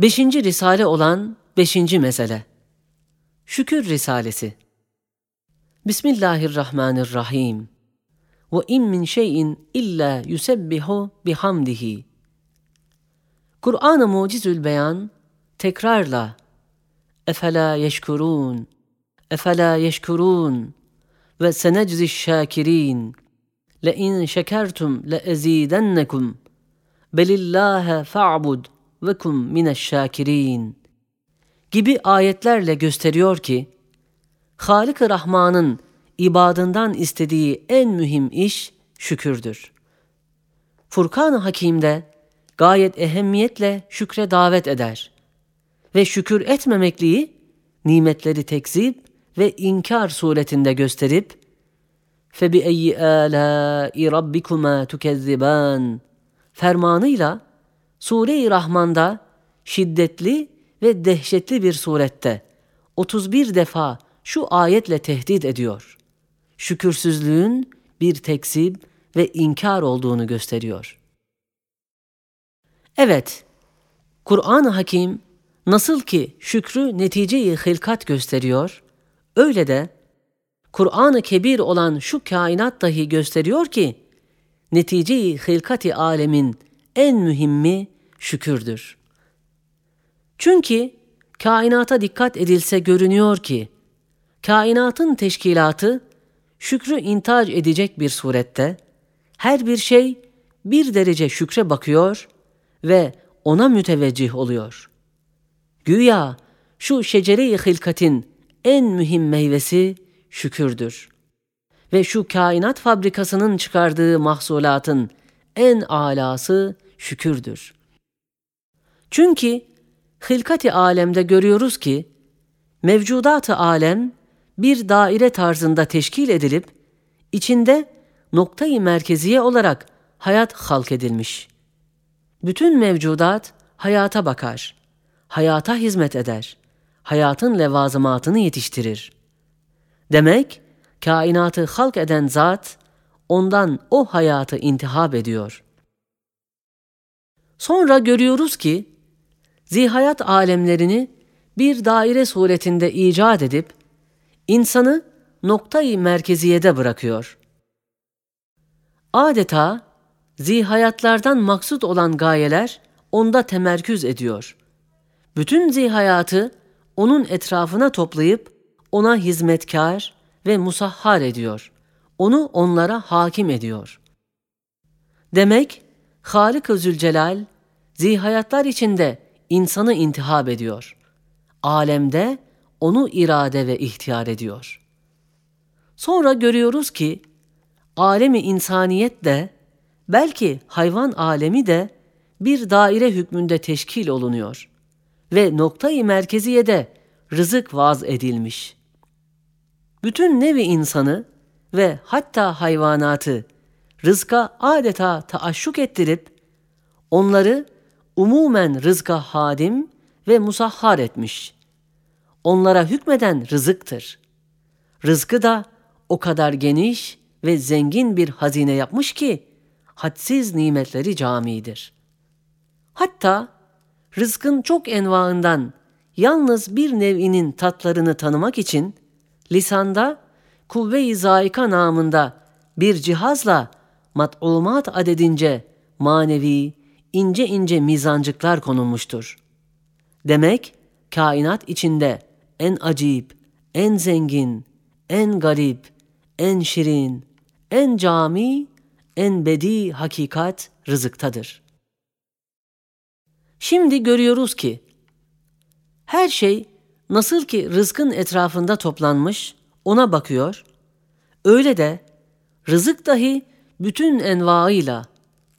Beşinci risale olan beşinci mesele. Şükür Risalesi. Bismillahirrahmanirrahim. Ve in min şeyin illa yusebbihu bihamdihi. Kur'an-ı Mucizül Beyan tekrarla Efela yeşkurun Efela yeşkurun ve seneczi şakirin le in şekertum le ezidennekum belillâhe fa'bud ve kum mineşşakirin gibi ayetlerle gösteriyor ki Halik-i Rahman'ın ibadından istediği en mühim iş şükürdür. Furkan-ı Hakim'de gayet ehemmiyetle şükre davet eder ve şükür etmemekliği nimetleri tekzip ve inkar suretinde gösterip فَبِأَيِّ آلَاءِ رَبِّكُمَا تُكَذِّبَانِ fermanıyla Sure-i Rahman'da şiddetli ve dehşetli bir surette 31 defa şu ayetle tehdit ediyor. Şükürsüzlüğün bir tekzip ve inkar olduğunu gösteriyor. Evet, Kur'an-ı Hakim nasıl ki şükrü neticeyi hilkat gösteriyor, öyle de Kur'an-ı Kebir olan şu kainat dahi gösteriyor ki, neticeyi hilkati alemin en mühimmi şükürdür. Çünkü kainata dikkat edilse görünüyor ki, kainatın teşkilatı şükrü intac edecek bir surette, her bir şey bir derece şükre bakıyor ve ona müteveccih oluyor. Güya şu şecere-i hilkatin en mühim meyvesi şükürdür. Ve şu kainat fabrikasının çıkardığı mahsulatın en alası şükürdür. Çünkü hilkati alemde görüyoruz ki mevcudat-ı alem bir daire tarzında teşkil edilip içinde noktayı merkeziye olarak hayat halk edilmiş. Bütün mevcudat hayata bakar, hayata hizmet eder, hayatın levazımatını yetiştirir. Demek kainatı halk eden zat ondan o hayatı intihab ediyor. Sonra görüyoruz ki zihayat alemlerini bir daire suretinde icat edip insanı noktayı merkeziyede bırakıyor. Adeta zihayatlardan maksut olan gayeler onda temerküz ediyor. Bütün zihayatı onun etrafına toplayıp ona hizmetkar ve musahhar ediyor. Onu onlara hakim ediyor. Demek Halik-ı Zülcelal zihayatlar içinde insanı intihab ediyor. Alemde onu irade ve ihtiyar ediyor. Sonra görüyoruz ki alemi insaniyet de belki hayvan alemi de bir daire hükmünde teşkil olunuyor ve noktayı merkeziyede rızık vaz edilmiş. Bütün nevi insanı ve hatta hayvanatı rızka adeta taaşşuk ettirip onları umumen rızka hadim ve musahhar etmiş. Onlara hükmeden rızıktır. Rızkı da o kadar geniş ve zengin bir hazine yapmış ki hadsiz nimetleri camidir. Hatta rızkın çok envaından yalnız bir nev'inin tatlarını tanımak için lisanda kuvve-i zayika namında bir cihazla mat'umat adedince manevi, ince ince mizancıklar konulmuştur. Demek kainat içinde en acip, en zengin, en garip, en şirin, en cami, en bedi hakikat rızıktadır. Şimdi görüyoruz ki her şey nasıl ki rızkın etrafında toplanmış, ona bakıyor, öyle de rızık dahi bütün envaıyla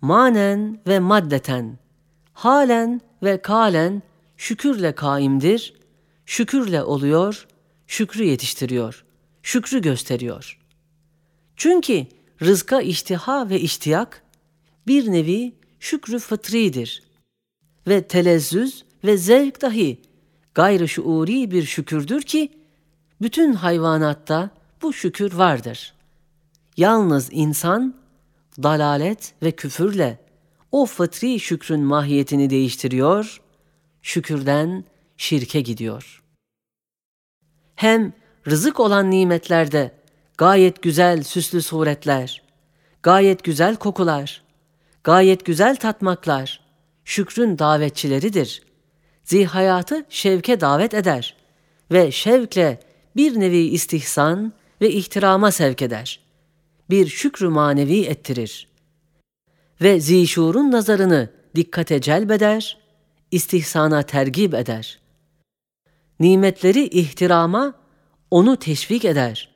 manen ve maddeten, halen ve kalen şükürle kaimdir, şükürle oluyor, şükrü yetiştiriyor, şükrü gösteriyor. Çünkü rızka iştiha ve iştiyak bir nevi şükrü fıtridir ve telezzüz ve zevk dahi gayrı şuuri bir şükürdür ki bütün hayvanatta bu şükür vardır. Yalnız insan dalalet ve küfürle o fıtri şükrün mahiyetini değiştiriyor, şükürden şirke gidiyor. Hem rızık olan nimetlerde gayet güzel süslü suretler, gayet güzel kokular, gayet güzel tatmaklar, şükrün davetçileridir. Zihayatı şevke davet eder ve şevkle bir nevi istihsan ve ihtirama sevk eder. Bir şükrü manevi ettirir. Ve zişurun nazarını dikkate celbeder, istihsana tergib eder. Nimetleri ihtirama onu teşvik eder.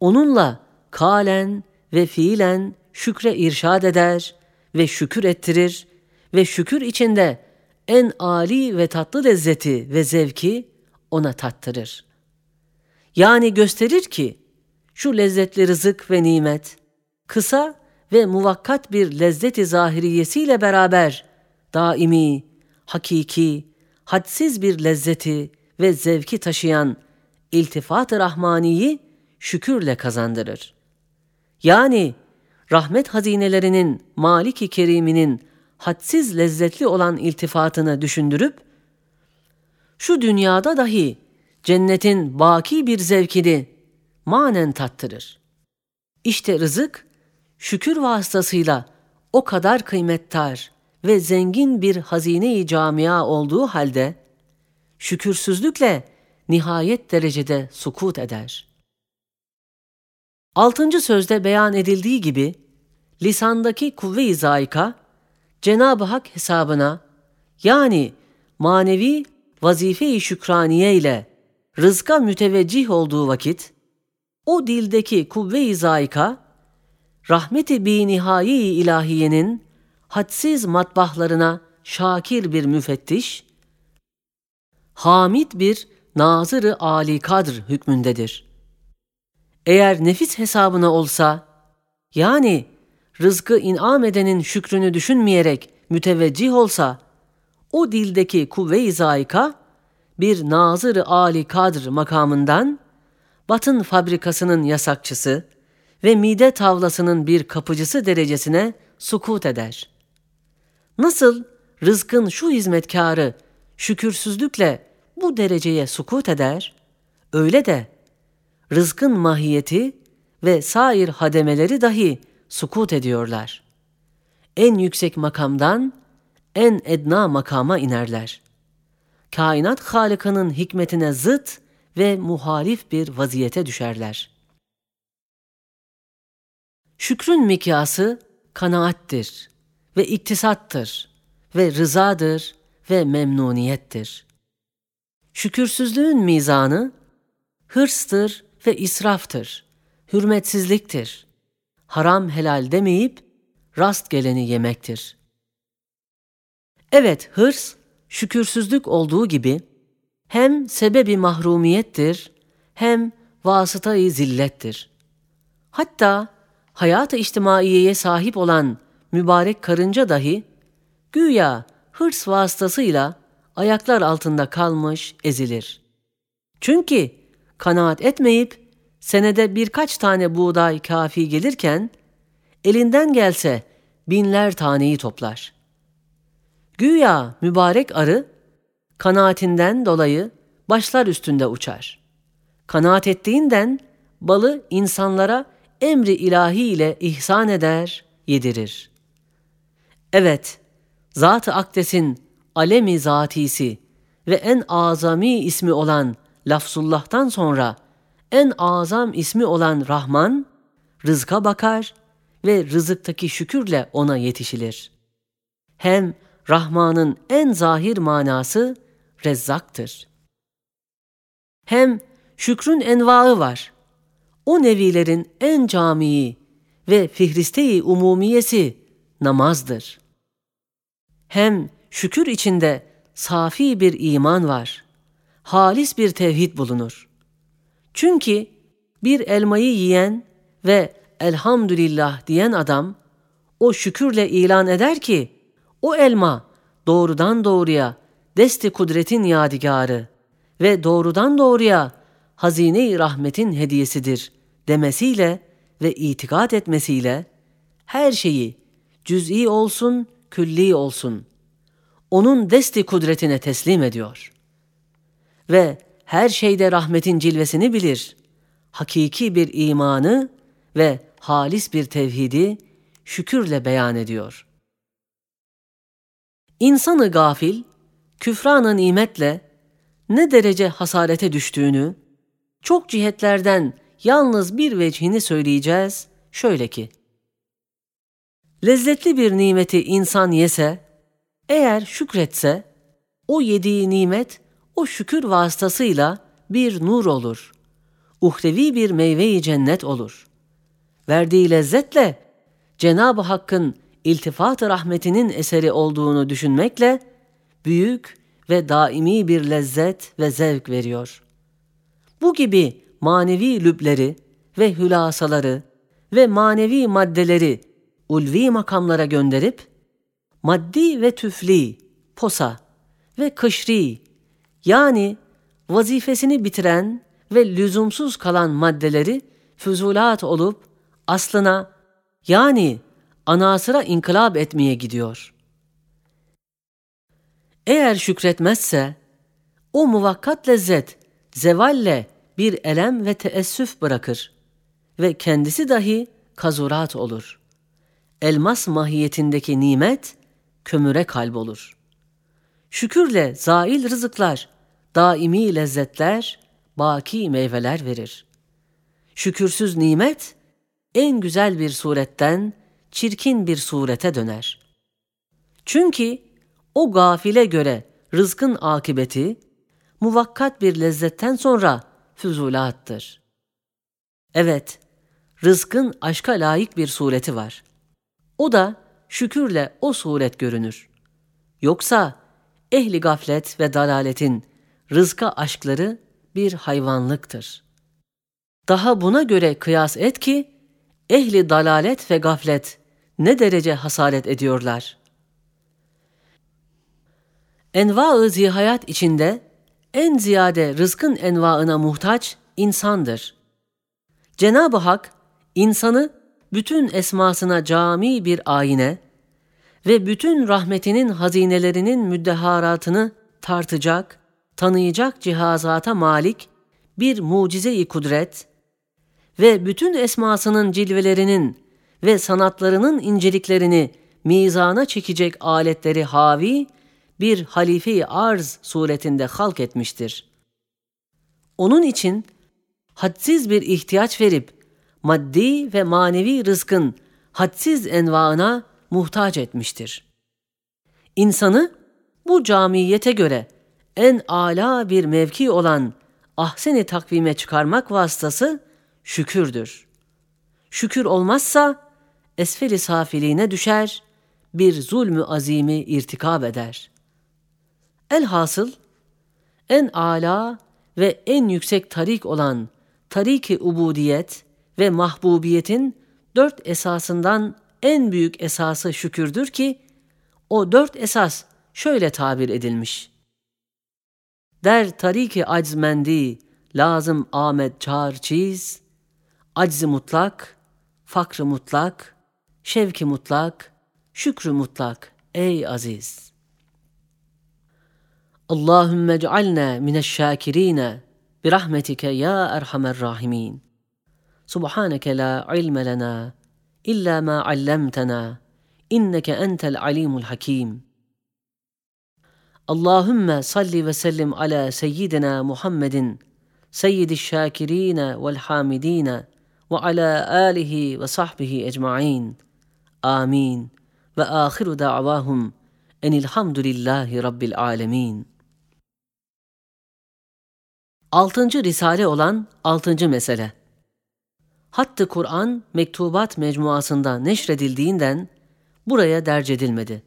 Onunla kalen ve fiilen şükre irşad eder ve şükür ettirir ve şükür içinde en âli ve tatlı lezzeti ve zevki ona tattırır. Yani gösterir ki şu lezzetli rızık ve nimet kısa ve muvakkat bir lezzeti zahiriyesiyle beraber daimi, hakiki, hadsiz bir lezzeti ve zevki taşıyan iltifat-ı rahmaniyi şükürle kazandırır. Yani rahmet hazinelerinin Malik-i Kerim'inin hadsiz lezzetli olan iltifatını düşündürüp, şu dünyada dahi cennetin baki bir zevkini manen tattırır. İşte rızık, şükür vasıtasıyla o kadar kıymettar ve zengin bir hazine-i camia olduğu halde, şükürsüzlükle nihayet derecede sukut eder. Altıncı sözde beyan edildiği gibi, lisandaki kuvve-i zayika, Cenab-ı Hak hesabına, yani manevi vazife-i şükraniye ile rızka müteveccih olduğu vakit, o dildeki kuvve-i zayika, rahmeti bi nihai ilahiyenin hadsiz matbahlarına şakir bir müfettiş, hamid bir nazırı ali kadr hükmündedir. Eğer nefis hesabına olsa, yani rızkı inam edenin şükrünü düşünmeyerek müteveccih olsa, o dildeki kuvve-i zayika, bir nazır Ali Kadr makamından, batın fabrikasının yasakçısı ve mide tavlasının bir kapıcısı derecesine sukut eder. Nasıl rızkın şu hizmetkarı şükürsüzlükle bu dereceye sukut eder, öyle de rızkın mahiyeti ve sair hademeleri dahi sukut ediyorlar. En yüksek makamdan en edna makama inerler. Kainat Halık'ının hikmetine zıt ve muhalif bir vaziyete düşerler. Şükrün mikyası kanaattir ve iktisattır ve rızadır ve memnuniyettir. Şükürsüzlüğün mizanı hırstır ve israftır, hürmetsizliktir. Haram helal demeyip rast geleni yemektir. Evet, hırs şükürsüzlük olduğu gibi hem sebebi mahrumiyettir hem vasıtayı zillettir. Hatta hayat-ı içtimaiyeye sahip olan mübarek karınca dahi güya hırs vasıtasıyla ayaklar altında kalmış ezilir. Çünkü kanaat etmeyip senede birkaç tane buğday kafi gelirken elinden gelse binler taneyi toplar. Güya mübarek arı kanaatinden dolayı başlar üstünde uçar. Kanaat ettiğinden balı insanlara emri ilahi ile ihsan eder, yedirir. Evet, Zat-ı Akdes'in alemi zatisi ve en azami ismi olan Lafzullah'tan sonra en azam ismi olan Rahman, rızka bakar ve rızıktaki şükürle ona yetişilir. Hem Rahman'ın en zahir manası rezzaktır. Hem şükrün envaı var. O nevilerin en camii ve fihriste-i umumiyesi namazdır. Hem şükür içinde safi bir iman var. Halis bir tevhid bulunur. Çünkü bir elmayı yiyen ve elhamdülillah diyen adam o şükürle ilan eder ki o elma doğrudan doğruya desti kudretin yadigarı ve doğrudan doğruya hazine-i rahmetin hediyesidir demesiyle ve itikat etmesiyle her şeyi cüz'i olsun, külli olsun onun desti kudretine teslim ediyor. Ve her şeyde rahmetin cilvesini bilir. Hakiki bir imanı ve halis bir tevhidi şükürle beyan ediyor. İnsanı gafil, küfranı nimetle ne derece hasarete düştüğünü, çok cihetlerden yalnız bir vecihini söyleyeceğiz, şöyle ki, Lezzetli bir nimeti insan yese, eğer şükretse, o yediği nimet o şükür vasıtasıyla bir nur olur. Uhrevi bir meyveyi cennet olur. Verdiği lezzetle Cenab-ı Hakk'ın iltifat rahmetinin eseri olduğunu düşünmekle büyük ve daimi bir lezzet ve zevk veriyor. Bu gibi manevi lübleri ve hülasaları ve manevi maddeleri ulvi makamlara gönderip maddi ve tüfli, posa ve kışri yani vazifesini bitiren ve lüzumsuz kalan maddeleri füzulat olup aslına yani anasıra inkılap etmeye gidiyor. Eğer şükretmezse o muvakkat lezzet zevalle bir elem ve teessüf bırakır ve kendisi dahi kazurat olur. Elmas mahiyetindeki nimet kömüre kalbolur. Şükürle zail rızıklar, daimi lezzetler, baki meyveler verir. Şükürsüz nimet en güzel bir suretten çirkin bir surete döner. Çünkü o gafile göre rızkın akıbeti muvakkat bir lezzetten sonra füzulattır. Evet, rızkın aşka layık bir sureti var. O da şükürle o suret görünür. Yoksa ehli gaflet ve dalaletin rızka aşkları bir hayvanlıktır. Daha buna göre kıyas et ki, ehli dalalet ve gaflet ne derece hasaret ediyorlar. Enva-ı zihayat içinde en ziyade rızkın envaına muhtaç insandır. Cenab-ı Hak insanı bütün esmasına cami bir ayine ve bütün rahmetinin hazinelerinin müddeharatını tartacak, tanıyacak cihazata malik bir mucize-i kudret ve bütün esmasının cilvelerinin ve sanatlarının inceliklerini mizana çekecek aletleri havi bir halife-i arz suretinde halk etmiştir. Onun için hadsiz bir ihtiyaç verip maddi ve manevi rızkın hadsiz envaına muhtaç etmiştir. İnsanı bu camiyete göre en âlâ bir mevki olan ahseni takvime çıkarmak vasıtası şükürdür. Şükür olmazsa esfeli safiliğine düşer, bir zulmü azimi irtikab eder. Elhasıl en âlâ ve en yüksek tarik olan tarik-i ubudiyet ve mahbubiyetin dört esasından en büyük esası şükürdür ki o dört esas şöyle tabir edilmiş. Der tariki aczmendi lazım Ahmet çağır çiz, aczi mutlak, fakrı mutlak, şevki mutlak, şükrü mutlak ey aziz. اللهم اجعلنا من الشاكرين برحمتك يا أرحم الراحمين. سبحانك لا علم لنا إلا ما علمتنا إنك أنت العليم الحكيم. اللهم صل وسلم على سيدنا محمد سيد الشاكرين والحامدين وعلى آله وصحبه أجمعين. آمين. وآخر دعواهم أن الحمد لله رب العالمين. Altıncı risale olan altıncı mesele. Hattı Kur'an mektubat mecmuasında neşredildiğinden buraya derc edilmedi.